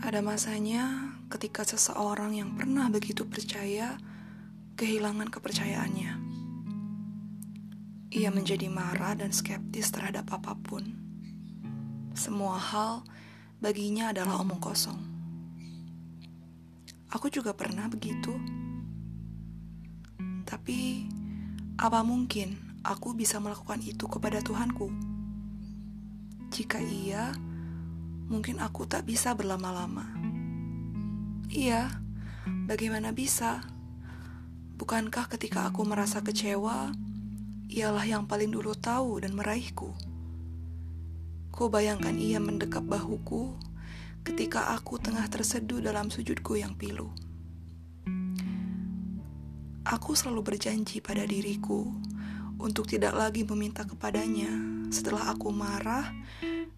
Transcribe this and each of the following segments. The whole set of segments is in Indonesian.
Ada masanya ketika seseorang yang pernah begitu percaya kehilangan kepercayaannya. Ia menjadi marah dan skeptis terhadap apa pun. Semua hal baginya adalah omong kosong. Aku juga pernah begitu. Tapi, apa mungkin aku bisa melakukan itu kepada Tuhanku? Jika iya, mungkin aku tak bisa berlama-lama. Iya, bagaimana bisa? Bukankah ketika aku merasa kecewa, ialah yang paling dulu tahu dan meraihku? Ku bayangkan ia mendekap bahuku ketika aku tengah terseduh dalam sujudku yang pilu. Aku selalu berjanji pada diriku untuk tidak lagi meminta kepadanya setelah aku marah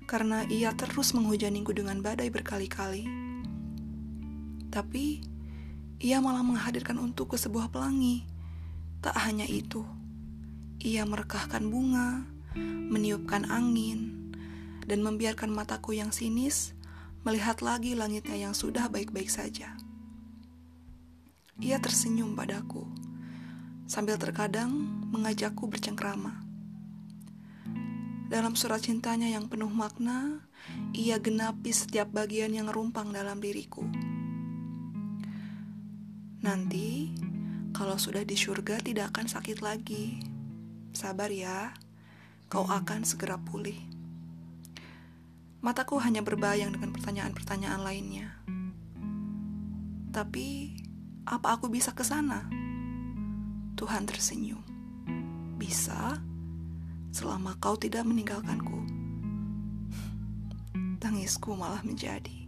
karena ia terus menghujaniku dengan badai berkali-kali. Tapi ia malah menghadirkan untukku sebuah pelangi. Tak hanya itu, ia merekahkan bunga, meniupkan angin, dan membiarkan mataku yang sinis melihat lagi langitnya yang sudah baik-baik saja. Ia tersenyum padaku, sambil terkadang mengajakku bercengkrama. Dalam surat cintanya yang penuh makna, ia genapi setiap bagian yang rumpang dalam diriku. Nanti, kalau sudah di surga tidak akan sakit lagi. Sabar ya, kau akan segera pulih. Mataku hanya berbayang dengan pertanyaan-pertanyaan lainnya. Tapi, apa aku bisa ke sana? Tuhan tersenyum. Bisa, selama kau tidak meninggalkanku. Tangisku malah menjadi.